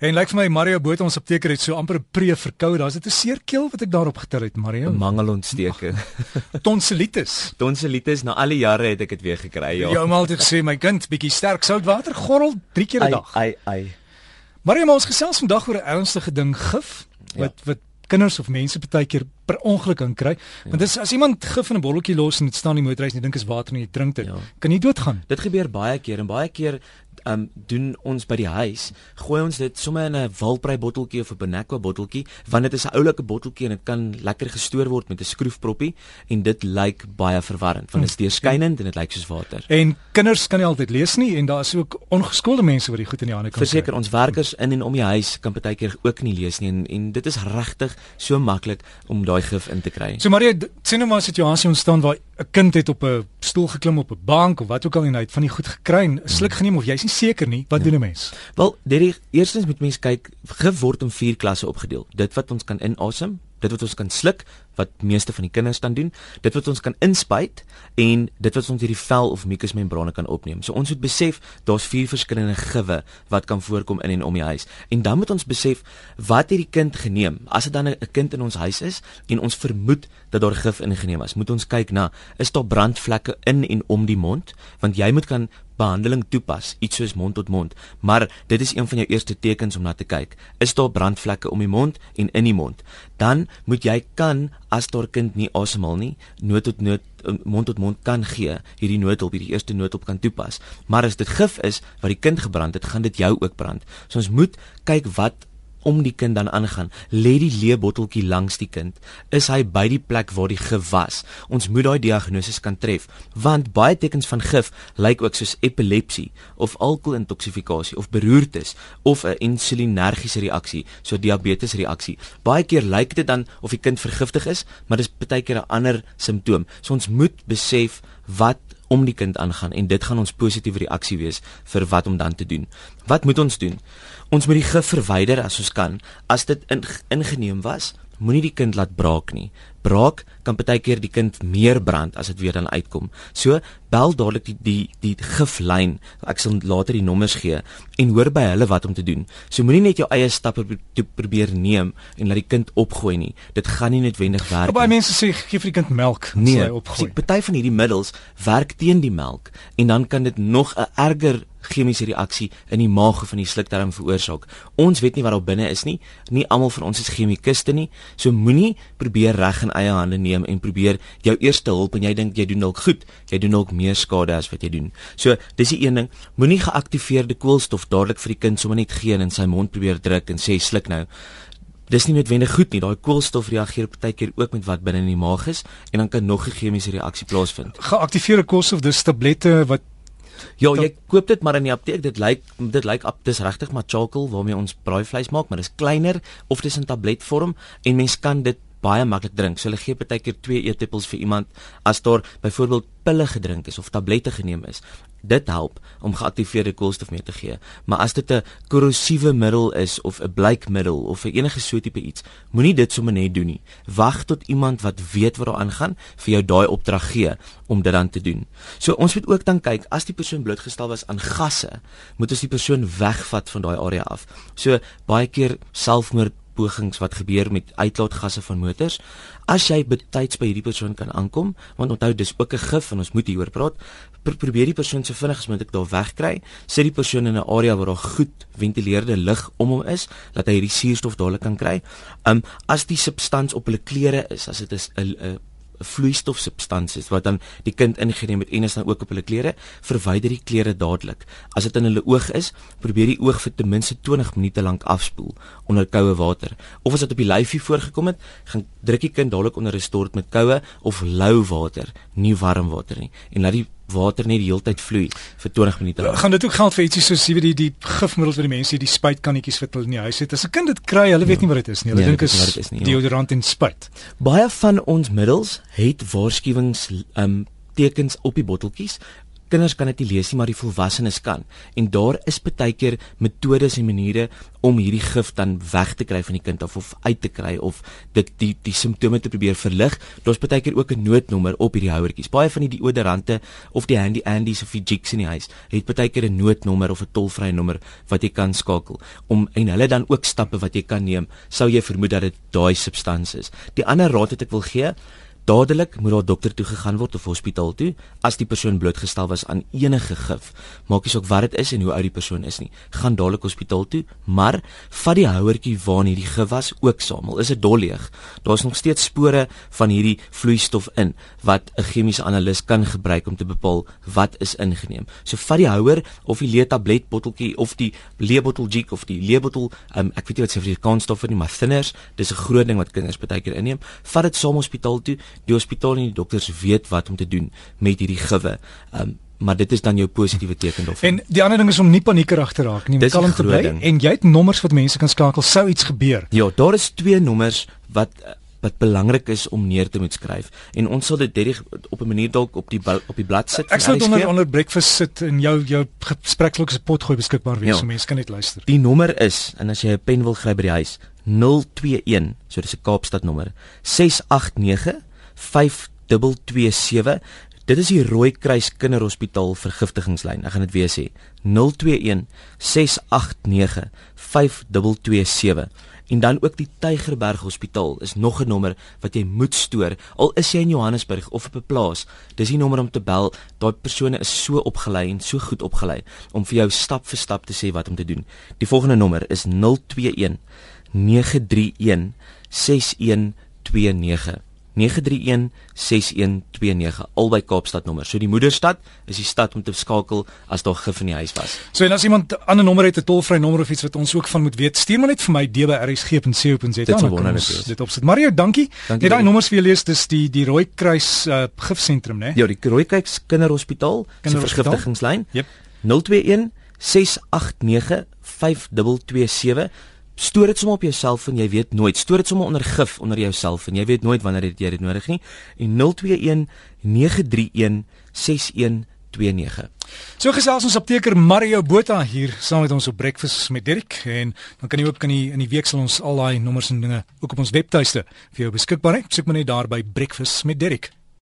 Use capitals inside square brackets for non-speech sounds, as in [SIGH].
En lyk vir my Mario Botha ons apteker het so amper 'n pre verkou. Daar's dit 'n seerkeel wat ek daarop getel het, Mario. 'n Mangelontsteking. Tonsillitis. [LAUGHS] Tonsillitis na al die jare het ek dit weer gekry, ja. Jou ma het gesê my kind bietjie sterk soutwater gorrel 3 keer 'n dag. Ai ai. Mario, ons gesels vandag oor 'n ernstige ding, gif wat ja. wat kinders of mense baie keer per ongeluk kan kry. Ja. Want dis as iemand gif in 'n botteltjie los en dit staan in die motorhuis en jy dink is water en jy drink dit, ja. kan jy doodgaan. Dit gebeur baie keer en baie keer um doen ons by die huis, gooi ons dit sommer in 'n Wilprey botteltjie of 'n Bonaqua botteltjie, want dit is 'n oulike botteltjie en dit kan lekker gestoor word met 'n skroefproppie en dit lyk baie verwarrend want dit is hm. deurskynend en dit lyk soos water. En kinders kan nie altyd lees nie en daar is ook ongeskoelde mense wat die goed in die hande kan. Verseker ons werkers in en om die huis kan baie keer ook nie lees nie en en dit is regtig so maklik om daai gif in te kry. So Maria, sien nou maar 'n situasie ontstaan waar 'n kind het op 'n stoel geklim op 'n bank of wat ook al en hy het van die goed gekry en 'n sluk geneem of jy's nie seker nie, wat ja. doen 'n mens? Wel, dit eerstens moet mens kyk, gif word in 4 klasse opgedeel. Dit wat ons kan inasem, dit wat ons kan sluk wat meeste van die kinders dan doen, dit wat ons kan inspuit en dit wat ons hierdie vel of mukusmembrane kan opneem. So ons moet besef daar's vier verskillende gewe wat kan voorkom in en om die huis. En dan moet ons besef wat hierdie kind geneem. As dit dan 'n kind in ons huis is en ons vermoed dat daar gif ingeneem is, moet ons kyk na is daar brandvlekke in en om die mond, want jy moet kan behandeling toepas, iets soos mond tot mond, maar dit is een van jou eerste tekens om na te kyk. Is daar brandvlekke om die mond en in die mond? Dan moet jy kan as daar kind nie asemhaal nie, nood tot nood eh, mond tot mond kan gee, hierdie noodhulp, hierdie eerste noodhulp kan toepas. Maar as dit gif is wat die kind gebrand het, gaan dit jou ook brand. So ons moet kyk wat om die kind dan aangaan. Lê die leebotteltjie langs die kind. Is hy by die plek waar die gif was? Ons moet daai diagnose kan tref, want baie tekens van gif lyk ook soos epilepsie of alkoholintoksifikasie of beroertes of 'n insulinergiese reaksie, so diabetes reaksie. Baie keer lyk dit dan of die kind vergiftig is, maar dis baie keer 'n ander simptoom. So ons moet besef wat om die kind aangaan en dit gaan ons positiewe reaksie wees vir wat om dan te doen. Wat moet ons doen? Ons moet die gif verwyder as ons kan. As dit in, ingeneem was, moenie die kind laat braak nie. Braak kan baie keer die kind meer brand as dit weer dan uitkom. So bel dadelik die die die giflyn. Ek sal later die nommers gee en hoor by hulle wat om te doen. So moenie net jou eie stappe pro probeer neem en laat die kind opgooi nie. Dit gaan nie noodwendig werk nie. Baie mense sê gee vir die kind melk as nee, hy opgooi. Party van hierdie middels werk teen die melk en dan kan dit nog 'n erger chemiese reaksie in die maag van die slukdarm veroorsaak. Ons weet nie wat daar binne is nie. Nie almal van ons is chemikuste nie. So moenie probeer reg in eie hande neem en probeer jou eerste hulp en jy dink jy doen dalk goed. Jy doen dalk meer skade as wat jy doen. So dis die een ding. Moenie geaktiveerde koolstof dadelik vir die kind sommer net gee en in sy mond probeer druk en sê sluk nou. Dis nie noodwendig goed nie. Daai koolstof reageer partykeer ook met wat binne in die maag is en dan kan nog 'n chemiese reaksie plaasvind. Geaktiveerde koolstof, dis tablette wat Ja, jy koop dit maar in die apteek. Dit lyk dit lyk op dis regtig maar charcoal waarmee ons braaivleis maak, maar dis kleiner of dis in tabletvorm en mens kan dit baie maklik drink. So hulle gee partykeer 2 eeteppels vir iemand as daar byvoorbeeld pille gedrink is of tablette geneem is. Dit help om geaktiveerde koolstof mee te gee. Maar as dit 'n korrosiewe middel is of 'n bleikmiddel of 'n enige so tipe iets, moenie dit sommer net doen nie. Wag tot iemand wat weet wat daaraan gaan vir jou daai opdrag gee om dit dan te doen. So ons moet ook dan kyk as die persoon blootgestel was aan gasse, moet ons die persoon wegvat van daai area af. So baie keer selfmoord pogings wat gebeur met uitlaatgasse van motors. As jy betyds by hierdie persoon kan aankom, want onthou dis ook 'n gif en ons moet hieroor praat, pro probeer die persoon so vinnig as moontlik daar wegkry. Sit die persoon in 'n area waar daar goed ventileerde lug om hom is, dat hy hierdie suurstof dadelik kan kry. Um as die substans op hulle klere is, as dit is 'n vloeistofsubstansies wat dan die kind ingeneem het en is dan ook op hulle klere, verwyder die klere dadelik. As dit in hulle oog is, probeer die oog vir ten minste 20 minute lank afspoel onder koue water. Of as dit op die lyfie voorgekom het, gaan druk die kind dadelik onder 'n stort met koue of lou water, nie warm water nie. En laat die water net die hele tyd vloei vir 20 minute. Gaan dit ook geld vir ietsie soos jy weet die die gifmiddels vir die mense, die spuitkannetjies wat hulle in die huis het. As 'n kind dit kry, hulle weet nie wat dit is nie. Hulle nee, dink dit is nie, ja. deodorant en spuit. Baie van ons middels het waarskuwings um tekens op die botteltjies kinders kan dit nie lees nie, maar die volwassenes kan. En daar is baie keer metodes en maniere om hierdie gif dan weg te kry van die kind of of uit te kry of dit die die simptome te probeer verlig. Daar's baie keer ook 'n noodnommer op hierdie houertjies. Baie van die deodorante of die handy Andy's of die jigs in die huis het baie keer 'n noodnommer of 'n tolvrye nommer wat jy kan skakel om en hulle dan ook stappe wat jy kan neem sou jy vermoed dat dit daai substansie is. Die ander raad wat ek wil gee, dadelik moet daar dokter toe gegaan word of hospitaal toe as die persoon blootgestel was aan enige gif. Maak nie saak wat dit is en hoe oud die persoon is nie. Gaan dadelik hospitaal toe, maar vat die houertjie waarin hierdie gif was ook saam. Al is dit dolleeg. Daar's nog steeds spore van hierdie vloeistof in wat 'n chemiese analis kan gebruik om te bepaal wat is ingeneem. So vat die houer of die leë tablet botteltjie of die leë bottel jig of die leë bottel, um, ek weet nie wat se Afrikaans stoffe nie, maar thinners, dis 'n groot ding wat kinders baie keer inneem. Vat dit saam hospitaal toe die hospitaal en die dokters weet wat om te doen met hierdie gewe. Um, maar dit is dan jou positiewe teken daarvan. En die ander ding is om nie paniekerig te raak nie, om kalm te bly en jy het nommers wat mense kan skakel sou iets gebeur. Ja, daar is twee nommers wat wat belangrik is om neer te moet skryf en ons sal dit direk op 'n manier dalk op die op die blad sit. Ek sal dit onder onder breakfast sit en jou jou gespreksloks se pot gooi beskikbaar wees ja. so mense kan net luister. Die nommer is en as jy 'n pen wil gryp by die huis 021 so dis 'n Kaapstad nommer 689 5227. Dit is die Rooikruis Kinderhospitaal vergiftigingslyn. Ek gaan dit weer sê. 021 689 5227. En dan ook die Tygerberg Hospitaal is nog 'n nommer wat jy moet stoor al is jy in Johannesburg of op 'n plaas. Dis die nommer om te bel. Daai persone is so opgelei en so goed opgelei om vir jou stap vir stap te sê wat om te doen. Die volgende nommer is 021 931 6129. 9316129 albei Kaapstad nommer. So die moederstad is die stad om te skakel as daar gif in die huis was. So en as iemand 'n ander nommer het, 'n tolvrye nommer of iets wat ons ook van moet weet, stuur maar net vir my dbrsg.co.za. Dit sou wonderlik wees. Dit opsit. Mario, dankie. dankie net daai nommers vir jou lees, dis die die Rooikruis uh, gifsentrum, né? Ja, die Rooikruis Kinderhospitaal, se vergiftigingslyn. Yep. 021 689 5227 stoor dit sommer op jouself en jy weet nooit stoor dit sommer onder gif onder jouself en jy weet nooit wanneer jy dit nodig nie en 021 931 6129 So gesels ons apteker Mario Botha hier saam met ons op breakfast met Dirk en dan kan jy ook in die in die week sal ons al daai nommers en dinge ook op ons webtuiste vir jou beskikbaar hê. Soek maar net daar by breakfast met Dirk.